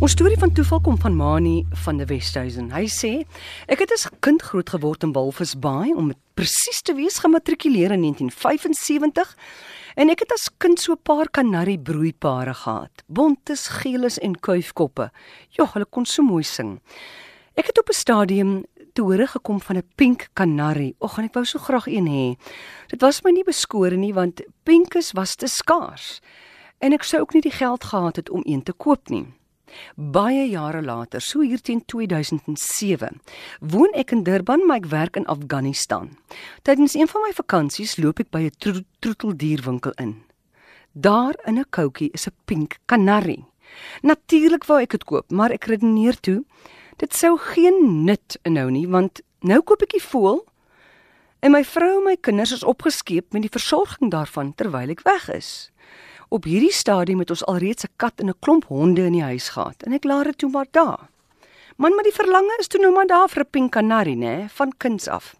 Ons storie van toeval kom van Mani van die Westhuizen. Hy sê: "Ek het as kind groot geword in Walvisbaai om presies te wees gematrikuleer in 1975 en ek het as kind so 'n paar kanarie broeipare gehad. Bontes, geeles en kuifkoppe. Ja, hulle kon so mooi sing. Ek het op 'n stadium te hore gekom van 'n pink kanarie. Och, en ek wou so graag een hê. Dit was my nie beskore nie want pinkes was te skaars en ek sou ook nie die geld gehad het om een te koop nie. Baie jare later, so hier teen 2007, woon ek in Durban, maar ek werk in Afghanistan. Tydens een van my vakansies loop ek by 'n tro troeteldierwinkel in. Daar in 'n koutjie is 'n pink kanarie. Natuurlik wou ek dit koop, maar ek redeneer toe dit sou geen nut inhou nie, want nou koop ek die voël en my vrou en my kinders is opgeskeep met die versorging daarvan terwyl ek weg is. Op hierdie stadium het ons alreeds 'n kat en 'n klomp honde in die huis gehad en ek laat dit toe maar daar. Man, maar die verlange is toe nou maar daar vir 'n pink kanarie, nê, van kinds af.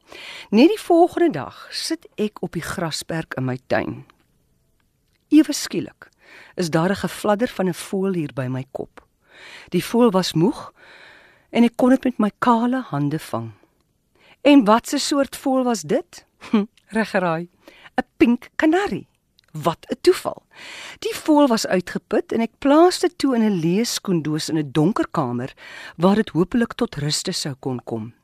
Net die volgende dag sit ek op die grasperk in my tuin. Ewe skielik is daar 'n gefladder van 'n voël hier by my kop. Die voël was moeg en ek kon dit met my kale hande vang. En wat 'n soort voël was dit? Hm, Reggeraai, 'n pink kanarie. Wat 'n toeval. Die voël was uitgeput en ek plaas dit toe in 'n leeskoendoos in 'n donker kamer waar dit hopelik tot ruste sou kon kom.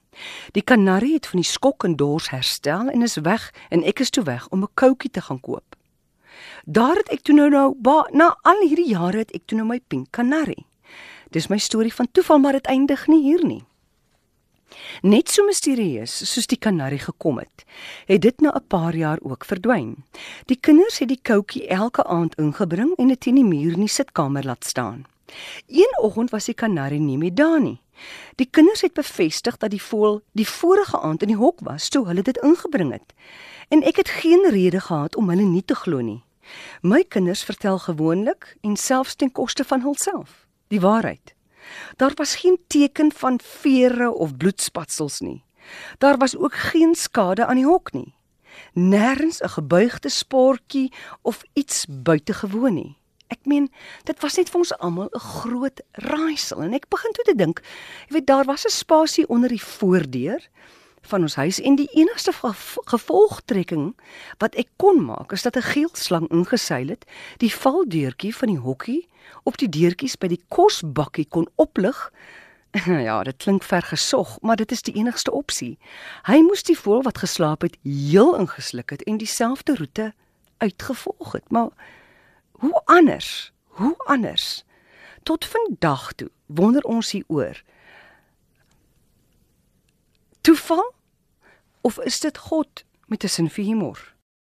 Die kanarie het van die skok en dors herstel en is weg en ek is toe weg om 'n koutjie te gaan koop. Daar het ek toe nou nou ba, na al hierdie jare het ek toe nou my pink kanarie. Dis my storie van toeval maar dit eindig nie hier nie. Net so misterieus soos die kanarie gekom het, het dit na 'n paar jaar ook verdwyn. Die kinders het die koutjie elke aand ingebring en dit in die muur in die sitkamer laat staan. Een oggend was die kanarie nie meer daar nie. Die kinders het bevestig dat die voël die vorige aand in die hok was toe hulle dit ingebring het. En ek het geen rede gehad om hulle nie te glo nie. My kinders vertel gewoonlik en selfs ten koste van hulself die waarheid. Daar was geen teken van vere of bloedspatsels nie. Daar was ook geen skade aan die hok nie. Nêrens 'n gebuigde sportjie of iets buitengewoon nie. Ek meen, dit was net vir ons almal 'n groot raaisel en ek begin toe te dink, jy weet daar was 'n spasie onder die voordeur van ons huis en die enigste gevolgtrekking wat ek kon maak is dat 'n geelslang ingeseil het, die valdeurtjie van die hokkie op die deurtjies by die kosbakkie kon oplig. Ja, dit klink vergesog, maar dit is die enigste opsie. Hy moes die voël wat geslaap het heel ingesluk het en dieselfde roete uitgevolg het. Maar hoe anders? Hoe anders? Tot vandag toe wonder ons hieroor. Toeval of is dit God met 'n sin vir humor?